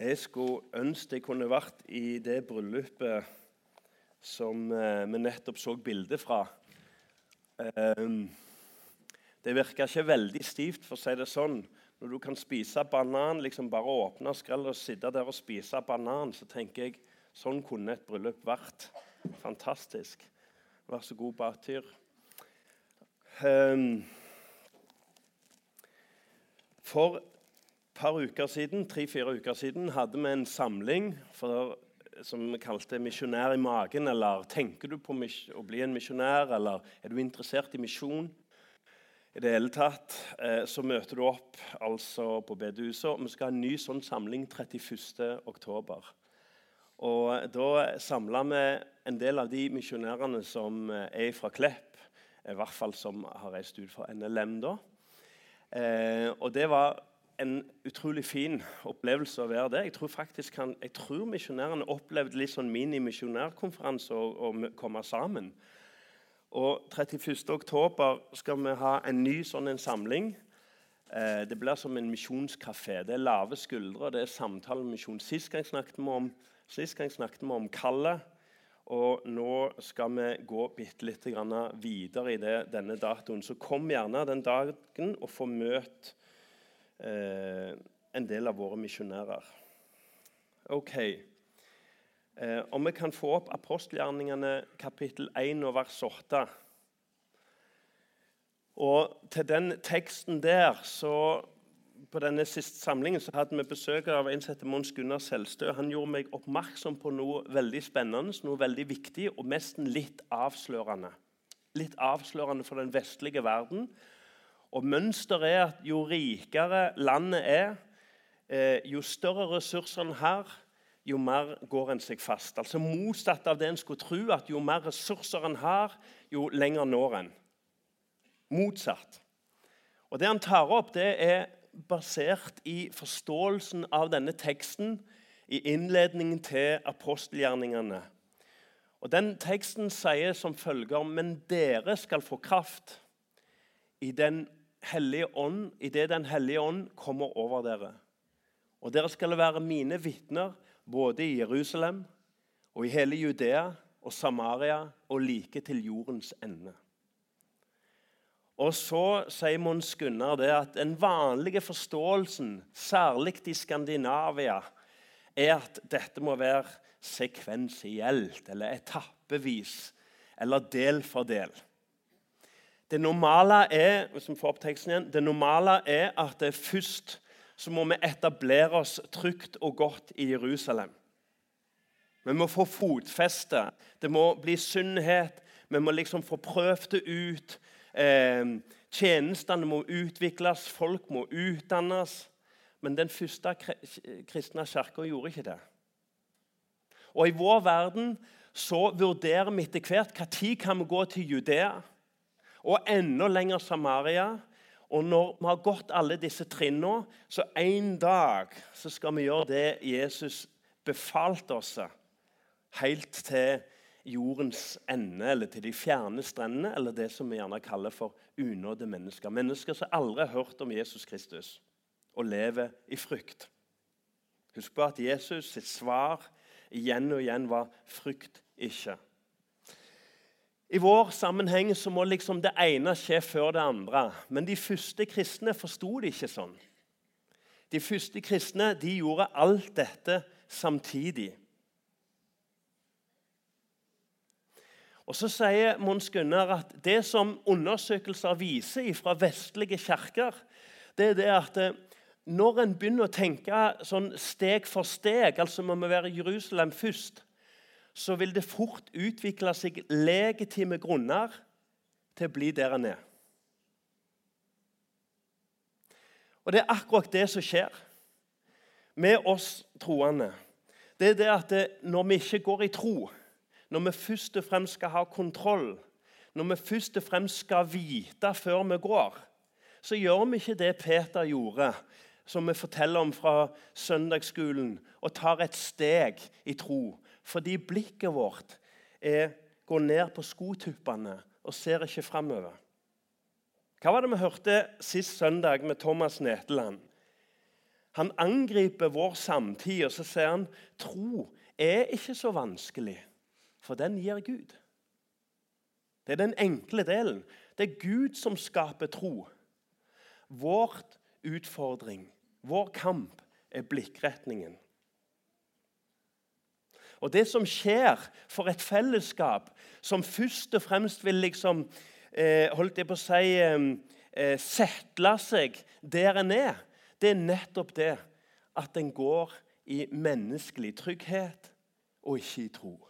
Jeg skulle ønske jeg kunne vært i det bryllupet som eh, vi nettopp så bilde fra. Eh, det virka ikke veldig stivt, for å si det sånn. Når du kan spise banan, liksom bare åpne skrellet og sitte der og spise banan, så tenker jeg sånn kunne et bryllup vært. Fantastisk. Vær så god, Batyr. Um, for par uker siden, tre-fire uker siden hadde vi en samling for, som vi kalte 'Misjonær i magen'. Eller 'Tenker du på å bli en misjonær', eller 'Er du interessert i misjon'? I det hele tatt eh, så møter du opp altså på bedehuset. Vi skal ha en ny sånn samling 31.10. Og Da samla vi en del av de misjonærene som er fra Klepp, i hvert fall som har reist ut fra NLM. da. Eh, og Det var en utrolig fin opplevelse å være det. Jeg tror faktisk han, jeg tror misjonærene opplevde litt sånn mini-misjonærkonferanse å komme sammen. Og 31.10 skal vi ha en ny sånn en samling. Eh, det blir som en misjonskafé. Det er lave skuldre, det er samtale med misjon. Sist gang snakket vi om, snakket vi om kallet. Og nå skal vi gå bitte litt videre i det, denne datoen. Så kom gjerne den dagen og få møte eh, en del av våre misjonærer. Ok. Eh, om vi kan få opp apostelgjerningene kapittel 1 og vers 8. Og til den teksten der så På denne siste samlingen så hadde vi besøk av innsatte Mons Gunnar Selstø. Han gjorde meg oppmerksom på noe veldig spennende, noe veldig viktig og nesten litt avslørende. Litt avslørende for den vestlige verden og Mønsteret er at jo rikere landet er, eh, jo større ressurser en har, jo mer går en seg fast. Altså Motsatt av det en skulle tro, at jo mer ressurser en har, jo lenger når en. Motsatt. Og Det han tar opp, det er basert i forståelsen av denne teksten i innledningen til apostelgjerningene. Og Den teksten sier som følger Men dere skal få kraft i den hellige ånd, idet Den hellige ånd kommer over dere. Og dere skal være mine vitner både i Jerusalem og i hele Judea og Samaria og like til jordens ende. Og så sier Mons Gunnar det at den vanlige forståelsen, særlig i Skandinavia, er at dette må være sekvensielt eller etappevis eller del for del. Det normale er hvis vi får opp teksten igjen, det normale er at først så må vi etablere oss trygt og godt i Jerusalem. Vi må få fotfeste. Det må bli sunnhet. Vi må liksom få prøvd det ut. Eh, tjenestene må utvikles, folk må utdannes. Men den første kristne kirka gjorde ikke det. Og I vår verden så vurderer vi etter hvert når kan vi gå til Judea og enda lenger Samaria. Og når vi har gått alle disse trinnene, så en dag så skal vi gjøre det Jesus befalte oss, helt til jordens ende, eller til de fjerne strendene, eller det som vi gjerne kaller for unådde mennesker. Mennesker som aldri har hørt om Jesus Kristus, og lever i frykt. Husk på at Jesus sitt svar igjen og igjen var 'frykt ikke'. I vår sammenheng så må liksom det ene skje før det andre. Men de første kristne forsto det ikke sånn. De første kristne de gjorde alt dette samtidig. Og Så sier Mons Gunnar at det som undersøkelser viser fra vestlige kirker, det er det at eh, når en begynner å tenke sånn steg for steg, altså må vi være Jerusalem først, så vil det fort utvikle seg legitime grunner til å bli der han er. Og Det er akkurat det som skjer med oss troende. Det er det at det, når vi ikke går i tro, når vi først og fremst skal ha kontroll, når vi først og fremst skal vite før vi går, så gjør vi ikke det Peter gjorde, som vi forteller om fra søndagsskolen, og tar et steg i tro fordi blikket vårt er, går ned på skotuppene og ser ikke framover. Hva var det vi hørte sist søndag med Thomas Neteland? Han angriper vår samtid, og så sier han tro er ikke så vanskelig, for den gir Gud. Det er den enkle delen. Det er Gud som skaper tro. Vårt utfordring, vår kamp, er blikkretningen. Og det som skjer for et fellesskap som først og fremst vil liksom, eh, holdt jeg på å si, eh, settle seg der en er, det er nettopp det at en går i menneskelig trygghet og ikke i tro.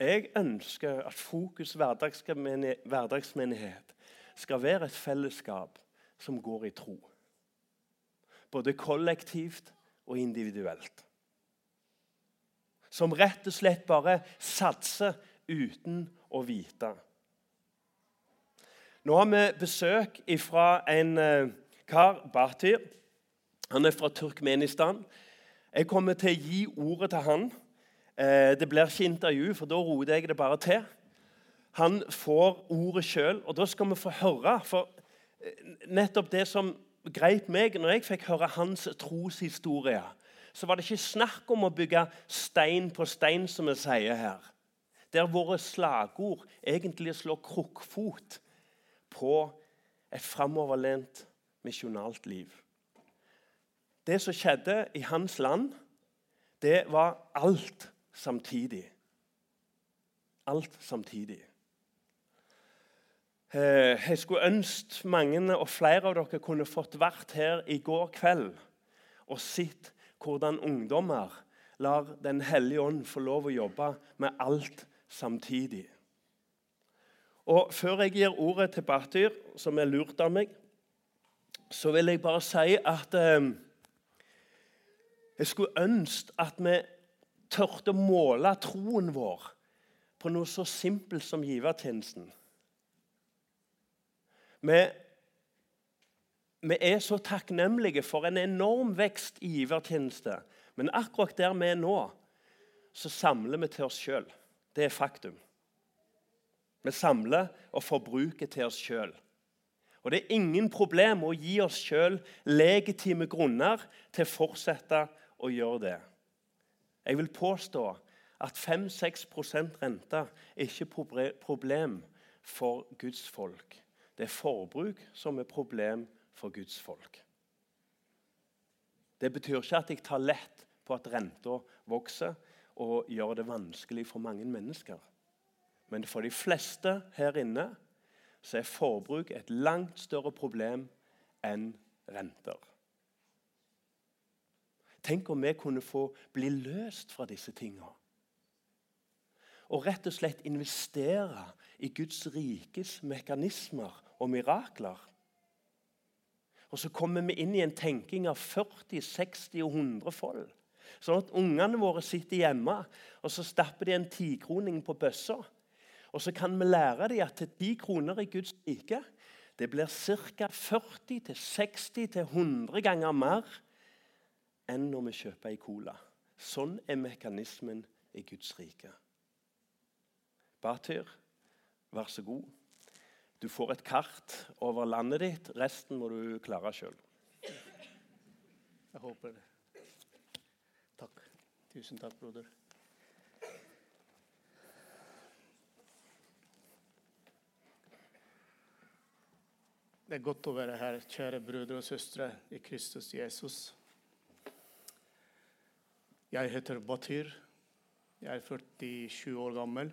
Jeg ønsker at Fokus hverdagsmenighet skal være et fellesskap som går i tro. Både kollektivt og individuelt. Som rett og slett bare satser uten å vite. Nå har vi besøk fra en eh, kar, Batir. Han er fra Turkmenistan. Jeg kommer til å gi ordet til han. Eh, det blir ikke intervju, for da roter jeg det bare til. Han får ordet sjøl, og da skal vi få høre. For eh, nettopp det som greip meg når jeg fikk høre hans troshistorie, så var det ikke snakk om å bygge stein på stein, som vi sier her. Der våre slagord egentlig slår krukkfot på et framoverlent misjonalt liv. Det som skjedde i hans land, det var alt samtidig. Alt samtidig. Eh, jeg skulle ønske mange og flere av dere kunne fått vært her i går kveld og sett hvordan ungdommer lar Den hellige ånd få lov å jobbe med alt samtidig. Og Før jeg gir ordet til Batyr, som er lurt av meg, så vil jeg bare si at eh, jeg skulle ønske at vi tørte å måle troen vår på noe så simpelt som givertjenesten. Vi, vi, er så takknemlige for en enorm vekst i givertjeneste. Men akkurat der vi er nå, så samler vi til oss sjøl. Det er faktum. Vi samler og forbruker til oss sjøl. Og det er ingen problem å gi oss sjøl legitime grunner til å fortsette å gjøre det. Jeg vil påstå at 5-6% rente er ikke problem for Guds folk. Det er forbruk som er problem for Guds folk. Det betyr ikke at jeg tar lett på at renta vokser og gjør det vanskelig for mange mennesker. Men for de fleste her inne så er forbruk et langt større problem enn renter. Tenk om vi kunne få bli løst fra disse tingene. Og rett og slett investere i Guds rikes mekanismer og mirakler. Og så kommer vi inn i en tenking av 40, 60 og 100 fold. Sånn at ungene våre sitter hjemme og så stapper de en tikroning på bøssa. Og så kan vi lære dem at ti kroner i Guds rike det blir ca. 40 60 100 ganger mer enn når vi kjøper ei cola. Sånn er mekanismen i Guds rike. Batyr, vær så god. Du får et kart over landet ditt. Resten må du klare sjøl. Jeg håper det. Takk. Tusen takk, broder. Det er godt å være her, kjære brødre og søstre i Kristus Jesus. Jeg heter Batyr. Jeg er 47 år gammel.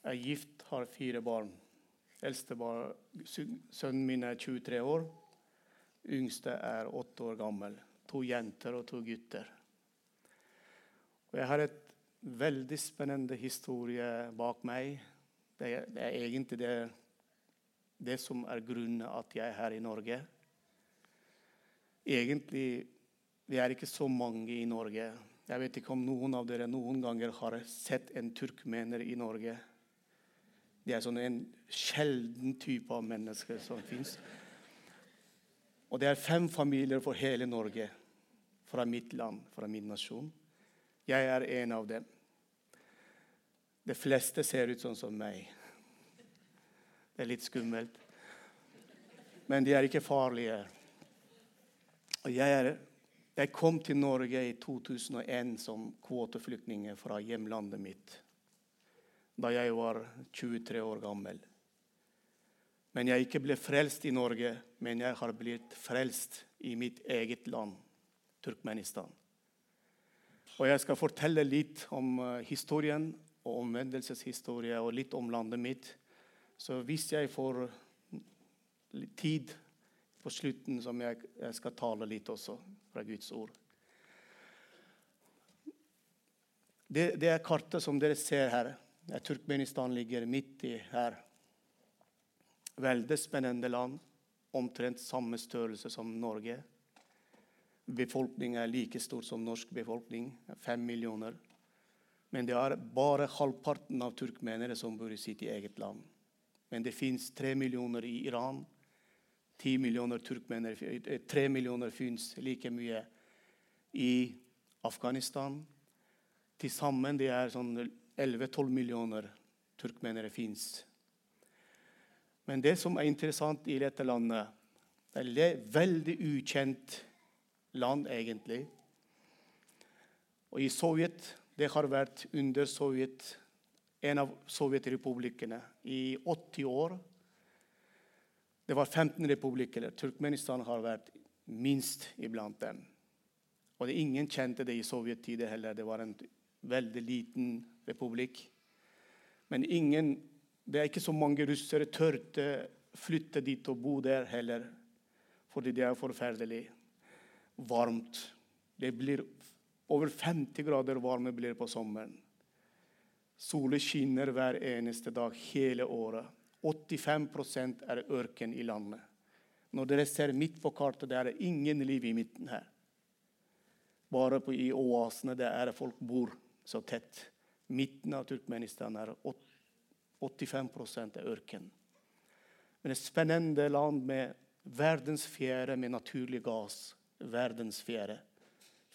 Jeg er gift, har fire barn. Eldste var Sønnen min er 23 år. Yngste er 8 år gammel. To jenter og to gutter. Og jeg har et veldig spennende historie bak meg. Det er, det er egentlig det, det som er grunnen at jeg er her i Norge. Egentlig vi er ikke så mange i Norge. Jeg vet ikke om noen av dere noen ganger har sett en turkmener i Norge. Det er sånn en sjelden type av mennesker som fins. Og det er fem familier for hele Norge, fra mitt land, fra min nasjon. Jeg er en av dem. De fleste ser ut sånn som meg. Det er litt skummelt. Men de er ikke farlige. Og jeg er Jeg kom til Norge i 2001 som kvoteflyktning fra hjemlandet mitt da jeg var 23 år gammel. Men jeg ikke ble frelst i Norge, men jeg har blitt frelst i mitt eget land, Turkmenistan. Og jeg skal fortelle litt om uh, historien og omvendelseshistorie og litt om landet mitt. Så hvis jeg får tid på slutten, som jeg, jeg skal tale litt også fra Guds ord. Det, det er kartet som dere ser her. Turkmenistan ligger midt i her. Veldig spennende land. Omtrent samme størrelse som Norge. Befolkningen er like stor som norsk befolkning, fem millioner. Men det er bare halvparten av turkmenere som bor i sitt eget land. Men det fins tre millioner i Iran. Ti millioner turkmenere, eh, tre millioner fins like mye i Afghanistan. Til sammen det er sånn 11-12 millioner turkmenere fins. Men det som er interessant i dette landet, det er et veldig ukjent land, egentlig. Og i Sovjet Det har vært under Sovjet, en av sovjetrepublikkene i 80 år. Det var 15 republikker. Turkmenistan har vært minst iblant dem. Og ingen kjente det i sovjettider heller. Det var en veldig liten republikk. Men ingen, det er ikke så mange russere tørte flytte dit og bo der heller, fordi det er forferdelig varmt. Det blir over 50 grader varme blir på sommeren. Solen skinner hver eneste dag hele året. 85% er ørken i landet. Når dere ser midt på kartet, det er ingen liv i midten her. Bare på, i oasene der folk bor så tett. Midten av Turkmenistan er 85 er ørken. Men et spennende land med verdens fjerde med naturlig gass verdens fjerde.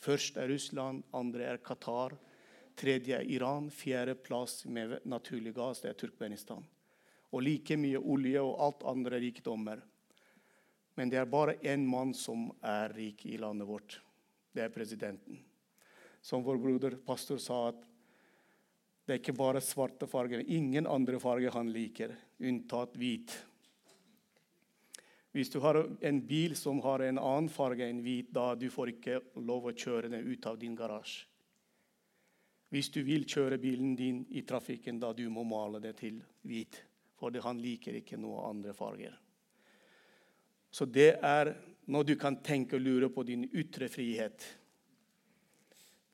Først er Russland, andre er Qatar, tredje er Iran, fjerde plass med naturlig gass det er Turkmenistan. Og like mye olje og alt andre rikdommer. Men det er bare én mann som er rik i landet vårt. Det er presidenten. Som vår broder pastor sa, at det er ikke bare svarte farger. Ingen andre farger han liker, unntatt hvit. Hvis du har en bil som har en annen farge enn hvit, da du får ikke lov å kjøre den ut av din garasje. Hvis du vil kjøre bilen din i trafikken, da du må male det til hvit. For han liker ikke noen andre farger. Så det er når du kan tenke og lure på din ytre frihet.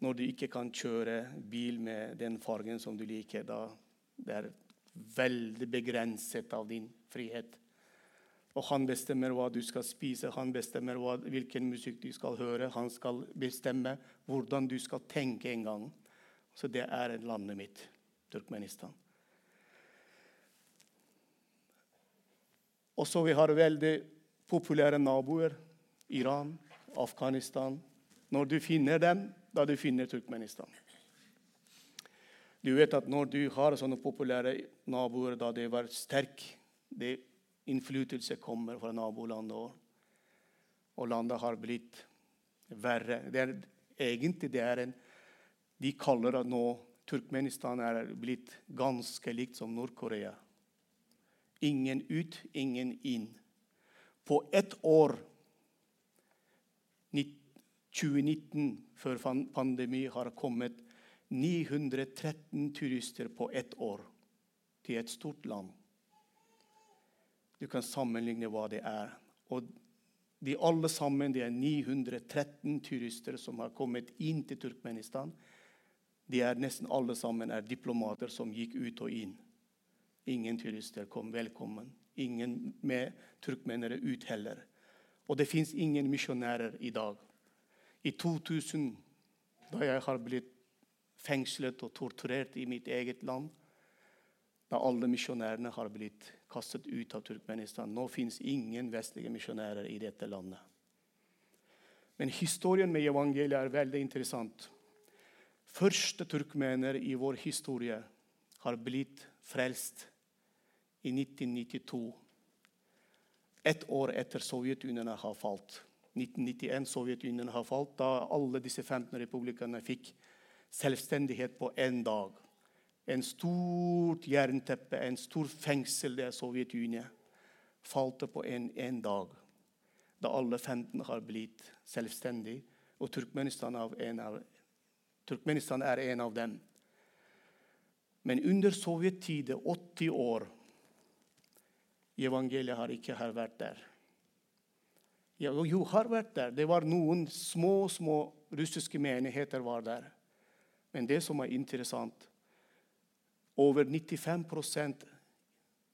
Når du ikke kan kjøre bil med den fargen som du liker, da det er veldig begrenset av din frihet. Og han bestemmer hva du skal spise, han bestemmer hva, hvilken musikk du skal høre. Han skal bestemme hvordan du skal tenke en gang. Så det er landet mitt, Turkmenistan. Og så vi har veldig populære naboer. Iran, Afghanistan. Når du finner dem, da du finner Turkmenistan. Du vet at når du har sånne populære naboer, da det var sterk det innflytelse kommer fra nabolandet òg. Og landet har blitt verre. Det er, egentlig det er en De kaller det nå Turkmenistan er blitt ganske likt som Nord-Korea. Ingen ut, ingen inn. På ett år, 2019, før pandemi, har kommet 913 turister på ett år til et stort land. Du kan sammenligne hva det er. Og de alle sammen, det er 913 turister som har kommet inn til Turkmenistan. De er Nesten alle sammen er diplomater som gikk ut og inn. Ingen turister kom velkommen. Ingen med turkmenere ut heller. Og det fins ingen misjonærer i dag. I 2000, da jeg har blitt fengslet og torturert i mitt eget land, da alle misjonærene har blitt kastet ut av Turkmenistan. Nå fins ingen vestlige misjonærer i dette landet. Men historien med evangeliet er veldig interessant. Første turkmener i vår historie har blitt frelst i 1992. Ett år etter Sovjetunionen har falt. 1991 Sovjetunionen har falt, da alle disse 15 republikkene fikk selvstendighet på én dag. En stort jernteppe, en stor fengsel, det er Sovjetunionen, falt på en dag. Da alle 15 har blitt selvstendige, og Turkmenistan er av, Turkmenistan er en av dem. Men under sovjettiden, 80 år Evangeliet har ikke vært der. Jo, har vært der. Det var noen små, små russiske menigheter var der. Men det som er interessant Over 95%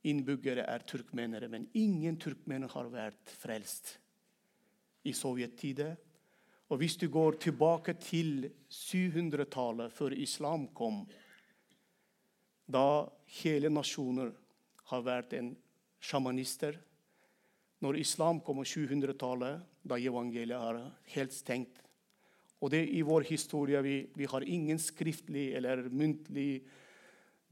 innbyggere er turkmenere, men ingen turkmenere har vært frelst i sovjettiden. Og hvis du går tilbake til 700-tallet, før islam kom, da hele nasjoner har vært en sjamanister. Når islam kom på 700-tallet, da evangeliet er helt stengt. Og det i vår historie vi, vi har ingen skriftlig eller muntlig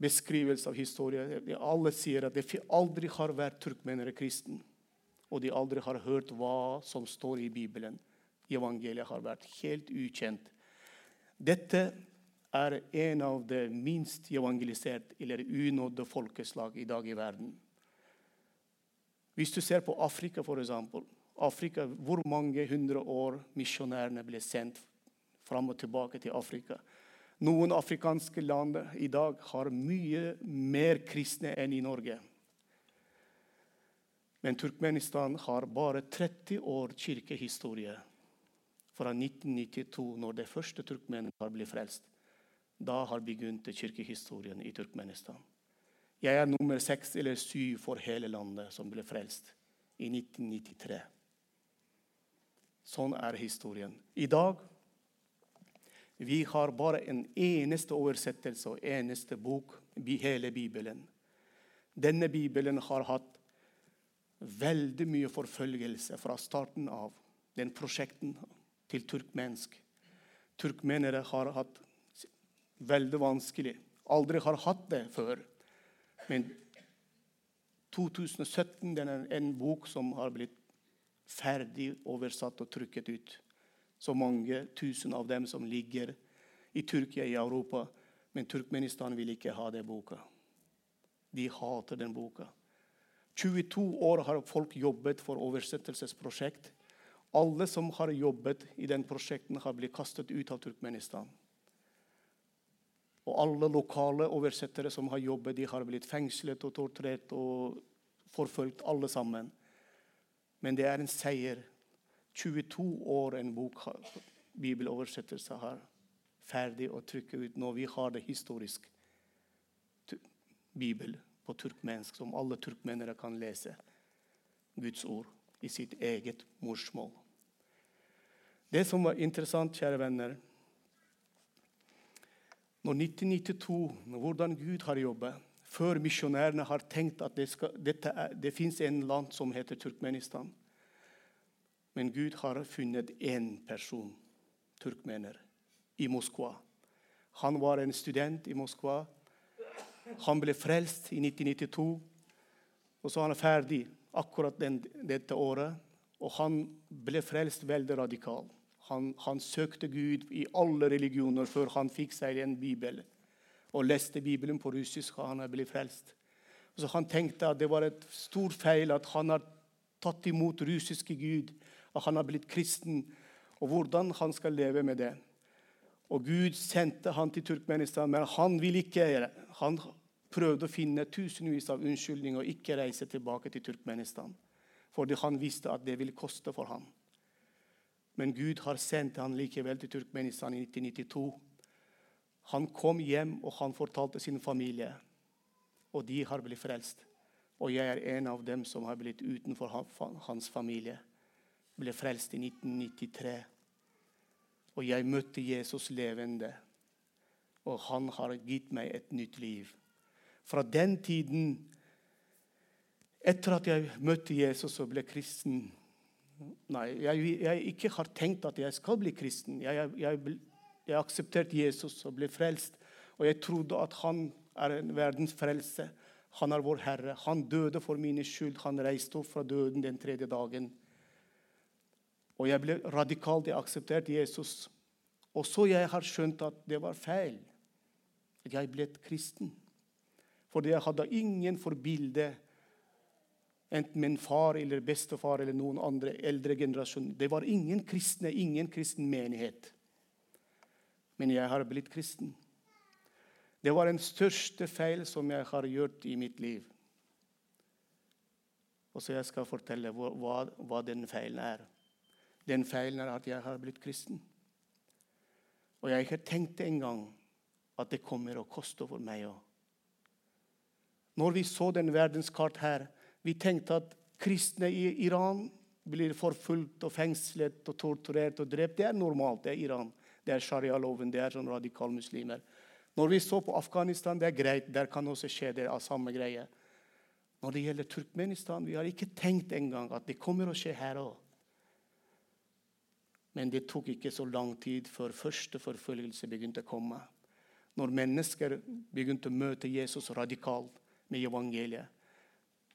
beskrivelse av historie. Alle sier at det aldri har vært turkmenere kristen. Og de aldri har hørt hva som står i Bibelen. Evangeliet har vært helt ukjent. Dette er en av de minst evangeliserte eller unådde folkeslag i dag i verden. Hvis du ser på Afrika, f.eks. Afrika, Hvor mange hundre år misjonærene ble sendt fram og tilbake til Afrika? Noen afrikanske land i dag har mye mer kristne enn i Norge. Men Turkmenistan har bare 30 år kirkehistorie. Fra 1992, når det første turkmenene har blitt frelst. Da har begynt kirkehistorien i Turkmenistan. Jeg er nummer seks eller syv for hele landet som ble frelst i 1993. Sånn er historien. I dag vi har bare en eneste oversettelse og eneste bok, i hele Bibelen. Denne Bibelen har hatt veldig mye forfølgelse fra starten av den prosjekten til turkmensk. Turkmenere har hatt veldig vanskelig. Aldri har hatt det før. Men 2017 den er en bok som har blitt ferdig oversatt og trykket ut. Så mange tusen av dem som ligger i Tyrkia i Europa. Men Turkmenistan vil ikke ha den boka. De hater den boka. 22 år har folk jobbet for oversettelsesprosjekt. Alle som har jobbet i den prosjekten, har blitt kastet ut av Turkmenistan. Og alle lokale oversettere som har jobbet, de har blitt fengslet og torturert og forfulgt, alle sammen. Men det er en seier. 22 år en bok bibeloversettelse har ferdig å trykke ut når vi har det historisk bibel på turkmensk, som alle turkmenere kan lese. Guds ord i sitt eget morsmål. Det som var interessant, kjære venner, når 1992, hvordan Gud har jobbet, før misjonærene har tenkt at det, skal, er, det fins en land som heter Turkmenistan. Men Gud har funnet én person, turkmener, i Moskva. Han var en student i Moskva. Han ble frelst i 1992, og så er han ferdig akkurat den, dette året. Og han ble frelst veldig radikalt. Han, han, søkte Gud i alle religioner før han fikk seg en bibel. Og leste Bibelen på russisk, og han ble frelst. Så Han tenkte at det var et stort feil at han har tatt imot russiske Gud, at han har blitt kristen, og hvordan han skal leve med det. Og Gud sendte han til Turkmenistan, men han ville ikke gjøre Han prøvde å finne tusenvis av unnskyldninger og ikke reise tilbake til Turkmenistan. Fordi han visste at det ville koste for ham. Men Gud har sendt han likevel til Turkmenistan i 1992. Han kom hjem og han fortalte sin familie, og de har blitt frelst. Og jeg er en av dem som har blitt utenfor hans familie. Ble frelst i 1993. Og jeg møtte Jesus levende, og han har gitt meg et nytt liv. Fra den tiden, etter at jeg møtte Jesus og ble kristen, Nei, jeg, jeg, ikke har tenkt at jeg skal bli kristen. Jeg, jeg, jeg aksepterte Jesus og ble frelst. Og jeg trodde at han er en verdens frelse. Han er vår Herre. Han døde for mine skyld. Han reiste opp fra døden den tredje dagen. Og jeg ble radikalt akseptert Jesus. Og så jeg har skjønt at det var feil. At jeg ble kristen. Fordi jeg hadde ingen forbilde, enten min far eller bestefar eller noen andre eldre generasjon. Det var ingen kristne, ingen kristen menighet. Men jeg har blitt kristen. Det var den største feil som jeg har gjort i mitt liv. Og så jeg skal fortelle hva, hva den feilen er. Den feilen er at jeg har blitt kristen. Og jeg har ikke tenkt engang at det kommer å koste for meg òg. Når vi så den verdenskart her, vi tenkte at kristne i Iran blir forfulgt og fengslet og torturert og drept. Det er normalt. Det er Iran. Det er sharia-loven. Det er sånn radikalmuslimer. Når vi så på Afghanistan, det er greit. Der kan også skje det av samme greie. Når det gjelder Turkmenistan, vi har ikke tenkt engang at det kommer å skje her òg. Men det tok ikke så lang tid før første forfølgelse begynte å komme. Når mennesker begynte å møte Jesus radikalt med evangeliet.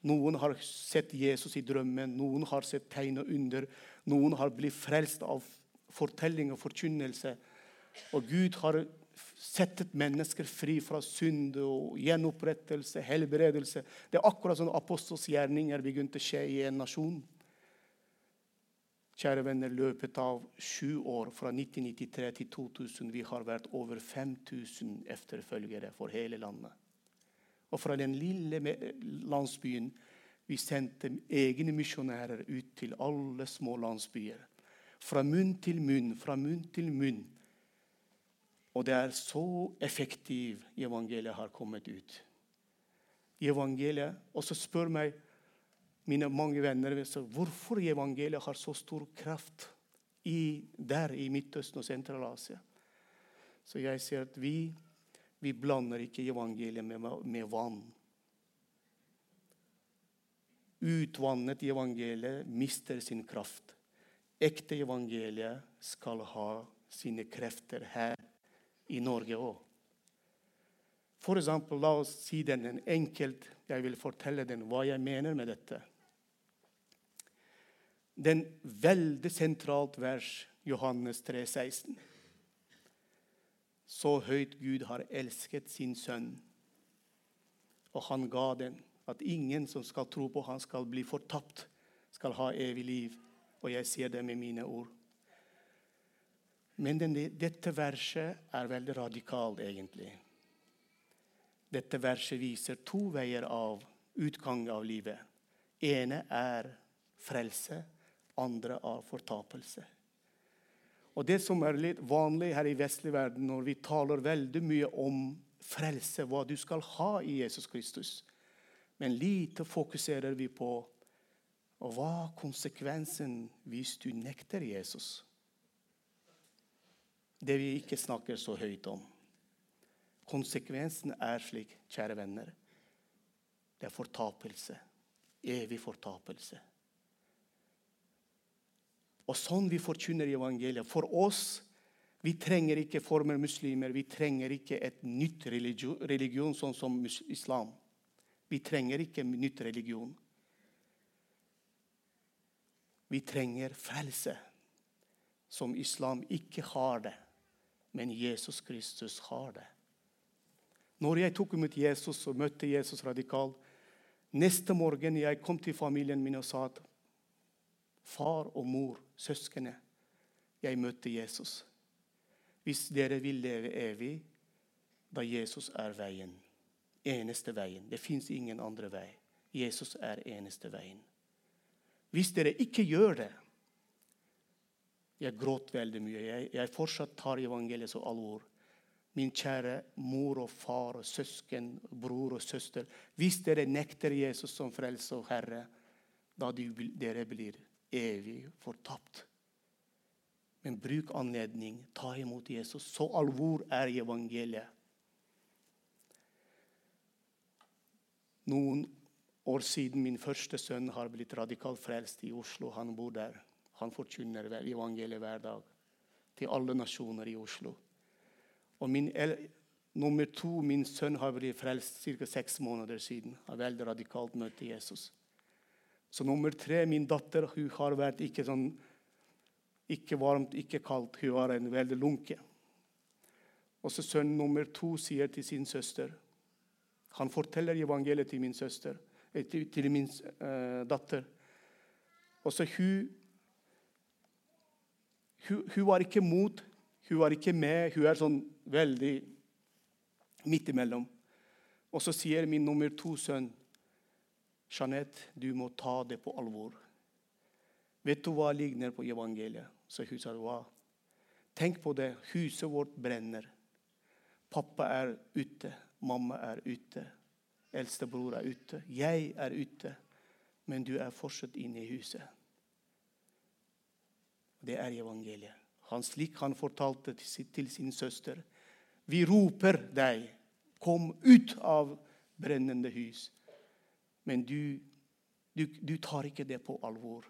Noen har sett Jesus i drømmen, noen har sett tegn og under. Noen har blitt frelst av fortelling og forkynnelse. Og Gud har settet mennesker fri fra synd og gjenopprettelse, helbredelse. Det er akkurat sånn apostels gjerninger begynte å skje i en nasjon. Kjære venner, løpet av sju år, fra 1993 til 2000, vi har vært over 5000 efterfølgere for hele landet. Og fra den lille landsbyen vi sendte egne misjonærer ut til alle små landsbyer. Fra munn til munn, fra munn til munn. Og det er så effektivt evangeliet har kommet ut. Evangeliet, Og så spør meg mine mange venner hvorfor evangeliet har så stor kraft i, der i Midtøsten og Sentral-Asia. Så jeg sier at vi vi blander ikke evangeliet med, med vann. Utvannet evangeliet mister sin kraft. Ekte evangeliet skal ha sine krefter her i Norge òg. For eksempel, la oss si den en enkelt Jeg vil fortelle den hva jeg mener med dette. Den veldig sentralt vers, Johannes 3, 16. Så høyt Gud har elsket sin sønn. Og han ga den, at ingen som skal tro på han skal bli fortapt, skal ha evig liv. Og jeg sier det med mine ord. Men denne, dette verset er veldig radikalt, egentlig. Dette verset viser to veier av utgang av livet. ene er frelse, andre er fortapelse. Og Det som er litt vanlig her i vestlig verden, når vi taler veldig mye om frelse, hva du skal ha i Jesus Kristus, men lite fokuserer vi på og hva er konsekvensen hvis du nekter Jesus? Det vi ikke snakker så høyt om. Konsekvensen er slik, kjære venner. Det er fortapelse. Evig fortapelse. Og sånn vi forkynner evangeliet. For oss vi trenger ikke former muslimer. Vi trenger ikke et nytt religion, religion sånn som islam. Vi trenger ikke nytt religion. Vi trenger frelse, som islam ikke har det. Men Jesus Kristus har det. Når jeg tok imot Jesus og møtte Jesus radikalt, neste morgen jeg kom til familien min og sa at far og mor, søskene. Jeg møtte Jesus. Hvis dere vil leve evig, da Jesus er veien. Eneste veien. Det fins ingen andre vei. Jesus er eneste veien. Hvis dere ikke gjør det Jeg gråt veldig mye. Jeg, jeg fortsatt tar evangeliet så alvor. Min kjære mor og far og søsken, bror og søster. Hvis dere nekter Jesus som frelse og Herre, da dere blir evig fortapt. Men bruk anledning, ta imot Jesus. Så alvor er evangeliet. Noen år siden min første sønn har blitt radikalt frelst i Oslo. Han bor der. Han forkynner evangeliet hver dag til alle nasjoner i Oslo. Og min nummer to, min sønn, har blitt frelst ca. seks måneder siden. Har veldig radikalt møtt Jesus. Så nummer tre, min datter, hun har vært ikke sånn Ikke varmt, ikke kaldt. Hun var en veldig lunke. Og så sønn nummer to sier til sin søster Han forteller evangeliet til min søster, eh, til, til min uh, datter. Og så hun, hun, hun var ikke mot, hun var ikke med. Hun er sånn veldig midt imellom. Og så sier min nummer to sønn Jeanette, du må ta det på alvor. Vet du hva ligner på evangeliet? Så hun sa hva? Tenk på det. Huset vårt brenner. Pappa er ute. Mamma er ute. Eldstebror er ute. Jeg er ute. Men du er fortsatt inne i huset. Det er evangeliet. Han slik han fortalte til sin søster. Vi roper deg, kom ut av brennende hus. Men du, du, du tar ikke det på alvor.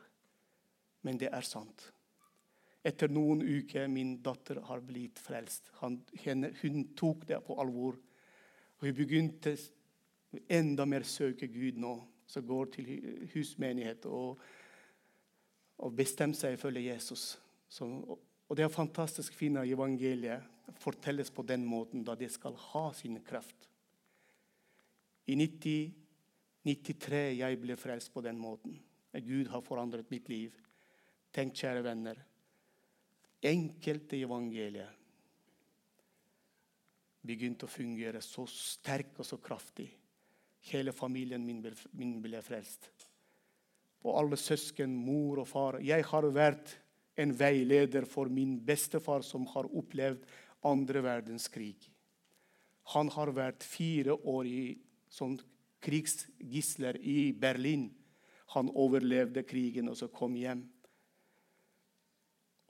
Men det er sant. Etter noen uker min datter har blitt frelst. Han, henne, hun tok det på alvor. Og hun begynte enda mer søke Gud nå. Så går til husmenighet og, og bestemmer seg for å følge Jesus. Så, og det er fantastisk fint at evangeliet fortelles på den måten, da det skal ha sin kraft. I 1993 jeg ble frelst på den måten. Gud har forandret mitt liv. Tenk, kjære venner, enkelte evangeliet begynte å fungere så sterk og så kraftig. Hele familien min ble, min ble frelst. Og alle søsken, mor og far. Jeg har vært en veileder for min bestefar, som har opplevd andre verdenskrig. Han har vært fire år i som krigsgisler i Berlin. Han overlevde krigen og så kom hjem.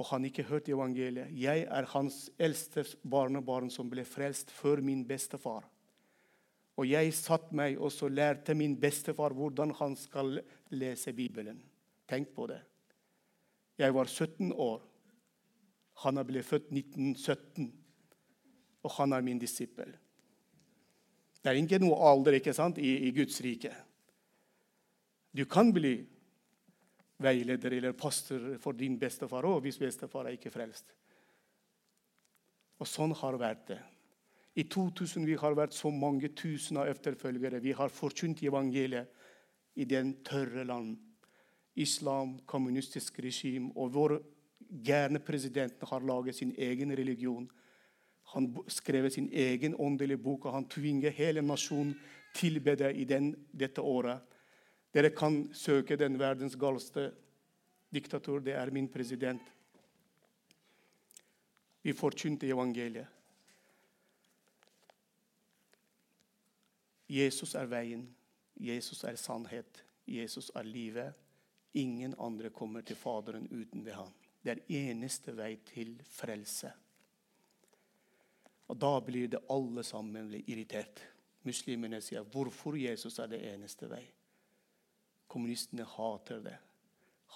Og han ikke hørte evangeliet. Jeg er hans eldste barnebarn som ble frelst før min bestefar. Og jeg satt meg og så lærte min bestefar hvordan han skal lese Bibelen. Tenk på det. Jeg var 17 år. Han blitt født 1917, og han er min disippel. Det er ikke noe alder ikke sant, i, i Guds rike. Du kan bli veileder eller pastor for din bestefar òg, hvis bestefar er ikke frelst. Og sånn har vært det. I 2000 vi har vært så mange tusen av efterfølgere. Vi har forkynt evangeliet i den tørre land islam, kommunistisk regime. Og vår gærne president har laget sin egen religion. Han skrev sin egen åndelige bok, og han tvinger hele nasjonen tilbede i den, dette året. Dere kan søke den verdens galeste diktator. Det er min president. Vi forkynte evangeliet. Jesus er veien. Jesus er sannhet. Jesus er livet. Ingen andre kommer til Faderen uten ved ham. Det er eneste vei til frelse. Og Da blir det alle sammen irritert. Muslimene sier hvorfor Jesus er det eneste vei. Kommunistene hater det.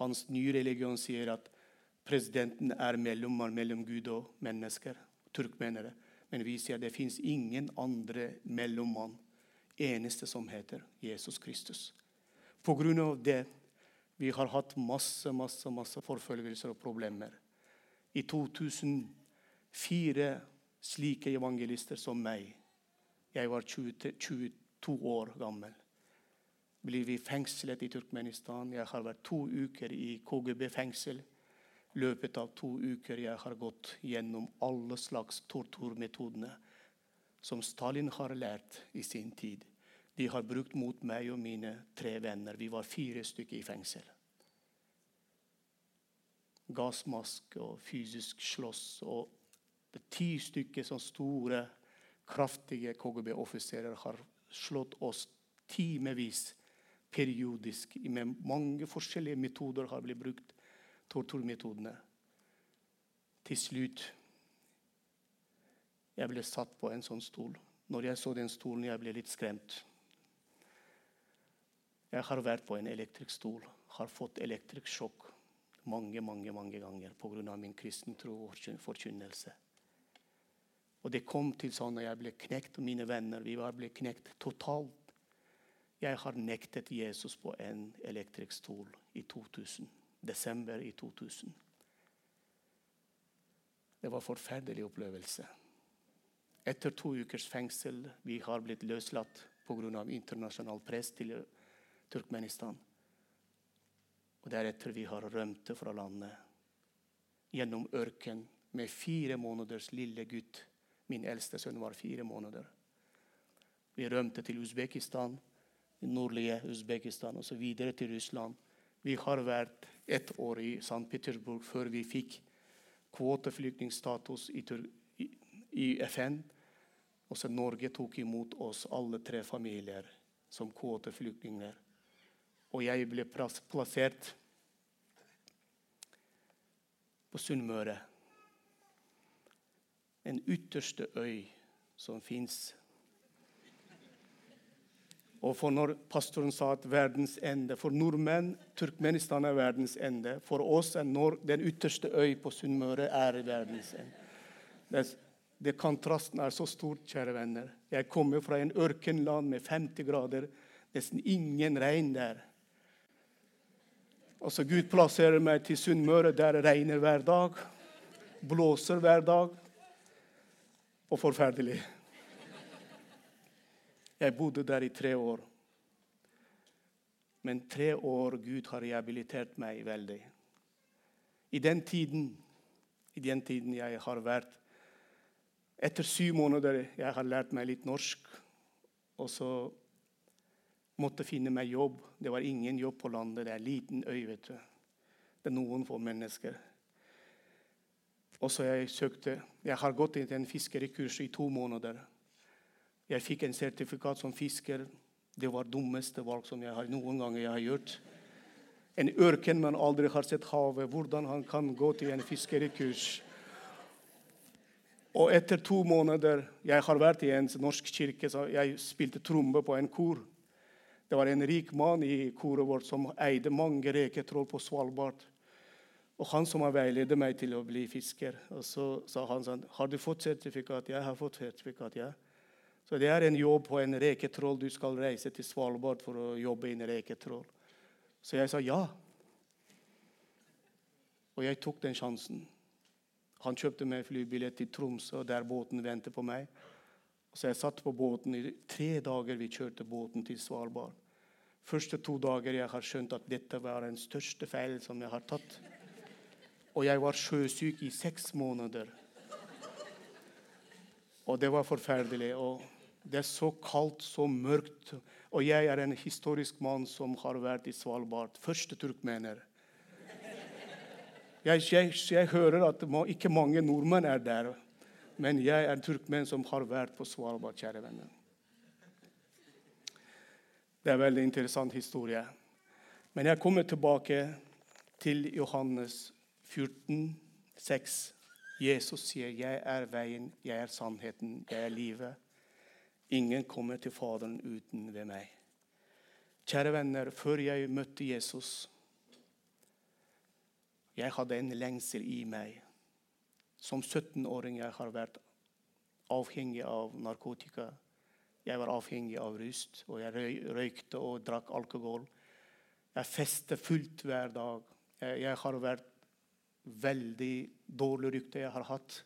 Hans nye religion sier at presidenten er mellommann mellom Gud og mennesker. turkmenere. Men vi sier det fins ingen andre mellommann. Eneste som heter Jesus Kristus. På grunn av det vi har hatt masse, masse, masse forfølgelser og problemer. I 2004 slike evangelister som meg, jeg var 20, 22 år gammel, blir vi fengslet i Turkmenistan. Jeg har vært to uker i KGB-fengsel. løpet av to uker jeg har gått gjennom alle slags torturmetodene som Stalin har lært i sin tid de har brukt mot meg og mine tre venner. Vi var fire stykker i fengsel. Gassmaske og fysisk slåss. Og ti stykker sånne store, kraftige KGB-offiserer har slått oss timevis periodisk. Med mange forskjellige metoder har blitt brukt. Torturmetodene. Til slutt jeg ble satt på en sånn stol. Når jeg så den stolen, jeg ble litt skremt. Jeg har vært på en elektrisk stol, har fått elektrisk sjokk mange mange, mange ganger pga. min kristne tro og forkynnelse. Og det kom til sånn at jeg ble knekt, og mine venner vi var ble knekt totalt. Jeg har nektet Jesus på en elektrisk stol i 2000. Desember i 2000. Det var en forferdelig opplevelse. Etter to ukers fengsel vi har blitt løslatt pga. internasjonal press til Turkmenistan. Og Deretter vi har rømt fra landet gjennom ørken med fire måneders lille gutt. Min eldste sønn var fire måneder. Vi rømte til Usbekistan, nordlige Usbekistan videre til Russland. Vi har vært ett år i St. Petersburg før vi fikk kvoteflyktningstatus i, i, FN. Og så Norge tok imot oss alle tre familier som kvoteflyktninger. Og jeg ble plassert på Sunnmøre. En ytterste øy som fins. Og for når pastoren sa at verdens ende For nordmenn Turkmenistan er verdens ende. For oss er den ytterste øy på Sunnmøre er verdens ende. Det, det kontrasten er så stort, kjære venner. Jeg kommer fra en ørkenland med 50 grader. Nesten ingen regn der. Og så Gud plasserer meg til Sunnmøre, der det regner hver dag. Blåser hver dag. Og forferdelig. Jeg bodde der i tre år. Men tre år Gud har rehabilitert meg veldig. I den tiden, i den tiden jeg har vært Etter syv måneder jeg har lært meg litt norsk. Og så måtte finne meg jobb. Det var ingen jobb på landet. Det er en liten øy. vet du. Det er noen få mennesker. Og så jeg søkte Jeg har gått i en fiskerikurs i to måneder. Jeg fikk en sertifikat som fisker. Det var dummeste valg som jeg har noen ganger jeg har gjort. En ørken man aldri har sett havet. Hvordan han kan gå til en fiskerkurs. Og etter to måneder Jeg har vært i en norsk kirke, så jeg spilte trombe på en kor. Det var en rik mann i koret vårt som eide mange reketroll på Svalbard. Og han som har veiledet meg til å bli fisker. Og så sa han sånn Har du fått sertifikat? Jeg har fått sertifikat, ja. Så det er en jobb på en reketroll. Du skal reise til Svalbard for å jobbe i en reketroll. Så jeg sa ja. Og jeg tok den sjansen. Han kjøpte meg flybillett til Tromsø, der båten ventet på meg. Så jeg satt på båten i tre dager. Vi kjørte båten til Svalbard. Første to dager jeg har skjønt at dette var den største feilen som jeg har tatt. Og jeg var sjøsyk i seks måneder. Og det var forferdelig. og Det er så kaldt, så mørkt. Og jeg er en historisk mann som har vært i Svalbard. Første turkmener. Jeg, jeg, jeg hører at ikke mange nordmenn er der. Men jeg er en turkmen som har vært på Svalbard, kjære venner. Det er en veldig interessant historie. Men jeg kommer tilbake til Johannes 14, 6. Jesus sier, 'Jeg er veien, jeg er sannheten, jeg er livet'. Ingen kommer til Faderen uten ved meg. Kjære venner, før jeg møtte Jesus, jeg hadde en lengsel i meg som 17-åring jeg har vært avhengig av narkotika. Jeg var avhengig av rust, og jeg røykte og drakk alkohol. Jeg festet fullt hver dag. Jeg, jeg har vært veldig dårlig rykte jeg har hatt.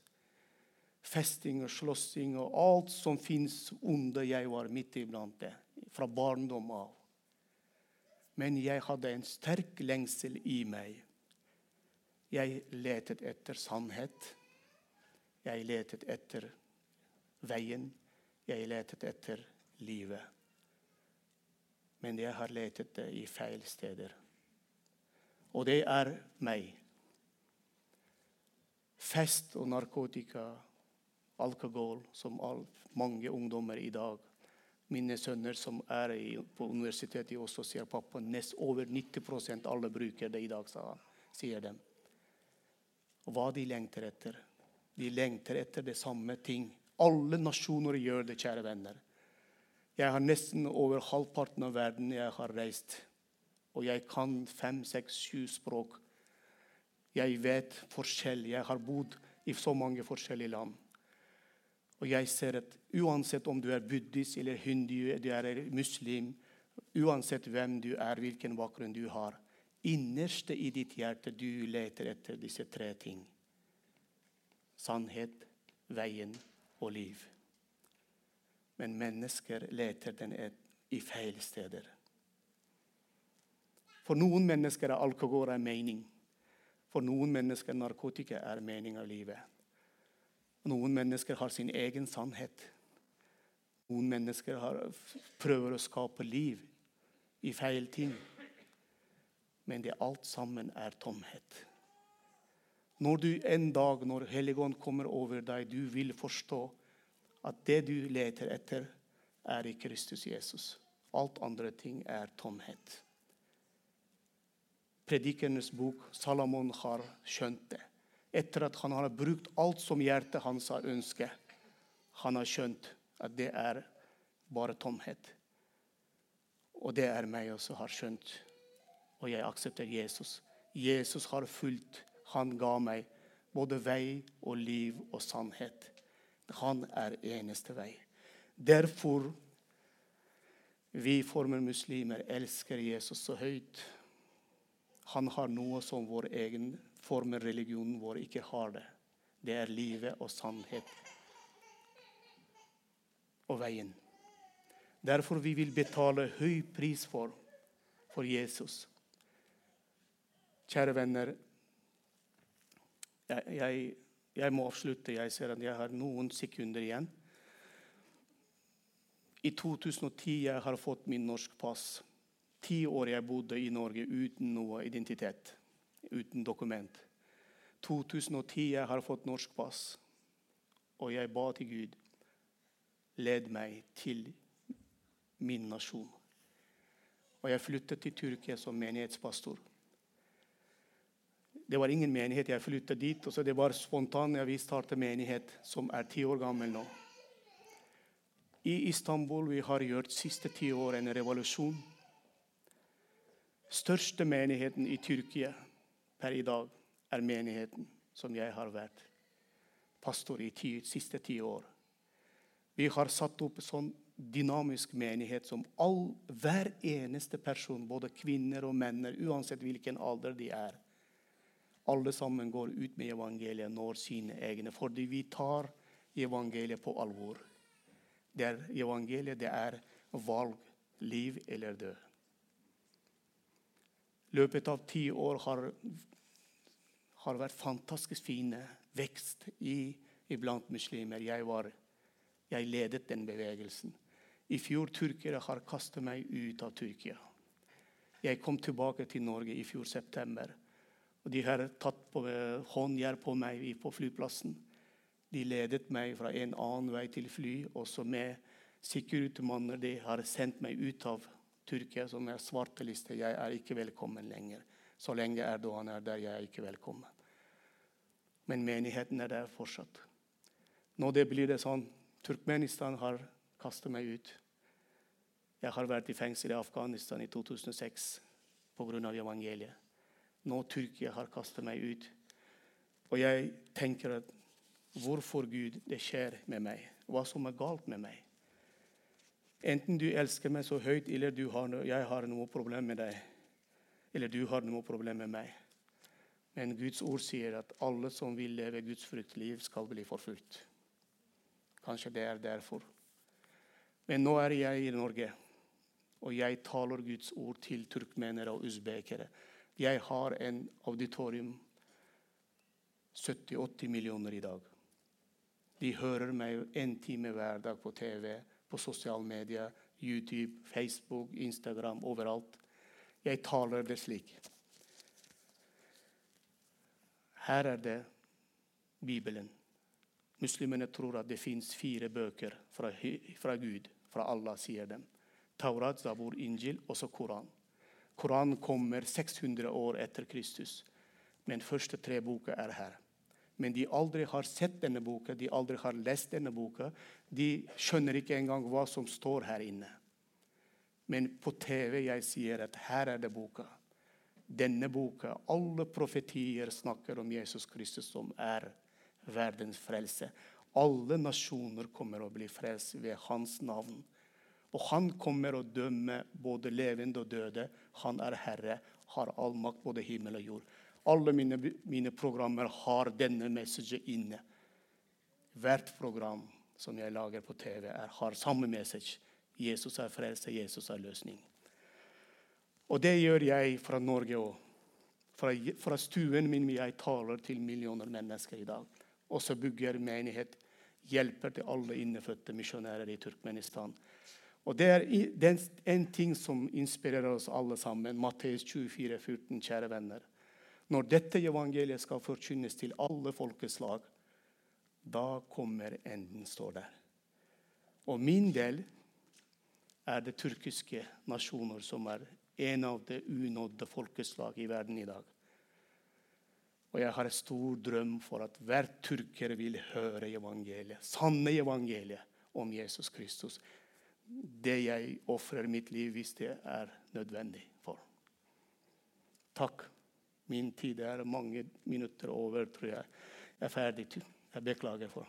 Festing og slåssing og alt som fins onde. Jeg var midt iblant det, fra barndom av. Men jeg hadde en sterk lengsel i meg. Jeg letet etter sannhet. Jeg letet etter veien. Jeg letet etter livet. Men jeg har letet det i feil steder. Og det er meg. Fest og narkotika, alkohol, som mange ungdommer i dag. Mine sønner som er på universitetet i Oslo, sier pappa nest over 90% alle bruker det i dag, sier de. Og hva de lengter etter. De lengter etter det samme ting. Alle nasjoner gjør det, kjære venner. Jeg har nesten over halvparten av verden jeg har reist. Og jeg kan fem, seks, sju språk. Jeg vet forskjell. Jeg har bodd i så mange forskjellige land. Og jeg ser at uansett om du er buddhist eller hindu, du er muslim, uansett hvem du er, hvilken bakgrunn du har, innerste i ditt hjerte du leter etter disse tre ting sannhet, veien og liv. Men mennesker leter den i feil steder. For noen mennesker er alkohol en mening. For noen mennesker narkotika er mening av livet. Noen mennesker har sin egen sannhet. Noen mennesker har, prøver å skape liv i feil ting. Men det alt sammen er tomhet. Når du en dag, når Helligånd kommer over deg, du vil forstå at det du leter etter, er i Kristus Jesus. Alt andre ting er tomhet. Predikernes bok, Salomon, har skjønt det. Etter at han har brukt alt som hjertet hans har ønsket. Han har skjønt at det er bare tomhet. Og det er meg også har skjønt. Og jeg aksepterer Jesus. Jesus har fulgt. Han ga meg både vei og liv og sannhet. Han er eneste vei. Derfor vi former muslimer elsker Jesus så høyt. Han har noe som vår egen form av religionen vår ikke har det. Det er livet og sannhet og veien. Derfor vi vil betale høy pris for, for Jesus. Kjære venner, jeg, jeg, jeg, må avslutte. Jeg ser at jeg har noen sekunder igjen. I 2010 jeg har fått min norsk pass. Ti år jeg bodde i Norge uten noe identitet, uten dokument. 2010 jeg har fått norsk pass, og jeg ba til Gud led meg til min nasjon. Og jeg flyttet til Tyrkia som menighetspastor. Det var ingen menighet. Jeg flyttet dit, og så det var spontant jeg startet starte menighet, som er ti år gammel nå. I Istanbul vi har gjort siste ti år en revolusjon. Største menigheten i Tyrkia per i dag er menigheten som jeg har vært pastor i de siste ti år. Vi har satt opp sånn dynamisk menighet som all, hver eneste person, både kvinner og menn, uansett hvilken alder de er, alle sammen går ut med evangeliet, når sine egne. Fordi vi tar evangeliet på alvor. Det er evangeliet det er valg, liv eller død. Løpet av ti år har, har vært fantastisk fine vekst i, iblant muslimer. Jeg, var, jeg ledet den bevegelsen. I fjor tyrkere har kastet meg ut av Tyrkia. Jeg kom tilbake til Norge i fjor september. og De har tatt på håndjern på meg på flyplassen. De ledet meg fra en annen vei til fly. Også med sikkerhetsmanner de har sendt meg ut av Tyrkia, som er svarteliste. Jeg er ikke velkommen lenger. Så lenge Erdogan er der, jeg er ikke velkommen. Men menigheten er der fortsatt. Nå det blir det sånn Turkmenistan har kastet meg ut. Jeg har vært i fengsel i Afghanistan i 2006 pga. evangeliet. Nå Tyrkia har kastet meg ut. Og jeg tenker at hvorfor Gud det skjer med meg? Hva som er galt med meg? Enten du elsker meg så høyt, eller har no jeg har noe problem med deg. Eller du har noe problem med meg. Men Guds ord sier at alle som vil leve Guds fruktliv, skal bli forfulgt. Kanskje det er derfor. Men nå er jeg i Norge. Og jeg taler Guds ord til turkmenere og usbekere. Jeg har en auditorium 70-80 millioner i dag. De hører meg en time hver dag på TV, på sosiale medier, YouTube, Facebook, Instagram, overalt. Jeg taler det slik. Her er det Bibelen. Muslimene tror at det fins fire bøker fra, fra Gud, fra Allah, sier dem. Taurat, Zabur, Injil og så Koran. Koran kommer 600 år etter Kristus, men første tre boka er her. Men de aldri har sett denne boka, de aldri har lest denne boka. De skjønner ikke engang hva som står her inne. Men på TV jeg sier at her er det boka. Denne boka, alle profetier snakker om Jesus Kristus, som er verdens frelse. Alle nasjoner kommer å bli frelst ved hans navn. Og han kommer å dømme både levende og døde. Han er herre, har all makt, både himmel og jord. Alle mine, mine programmer har denne messagen inne. Hvert program som jeg lager på TV, er, har samme message. Jesus er frelse, Jesus er løsning. Og det gjør jeg fra Norge òg. Fra, fra, stuen min jeg taler til millioner mennesker i dag. Og så bygger menighet, hjelper til alle innefødte misjonærer i Turkmenistan. Og Det er, en ting som inspirerer oss alle sammen. Matteus 24, 14, kjære venner. Når dette evangeliet skal forkynnes til alle folkeslag, da kommer enden, står der. Og min del er det turkiske nasjoner som er en av de unådde folkeslag i verden i dag. Og jeg har en stor drøm for at hver turker vil høre evangeliet, sanne evangeliet om Jesus Kristus. Det jeg ofrer mitt liv hvis det er nødvendig for. Takk. Min tid er mange minutter over, tror jeg. Jeg er ferdig. Jeg beklager for.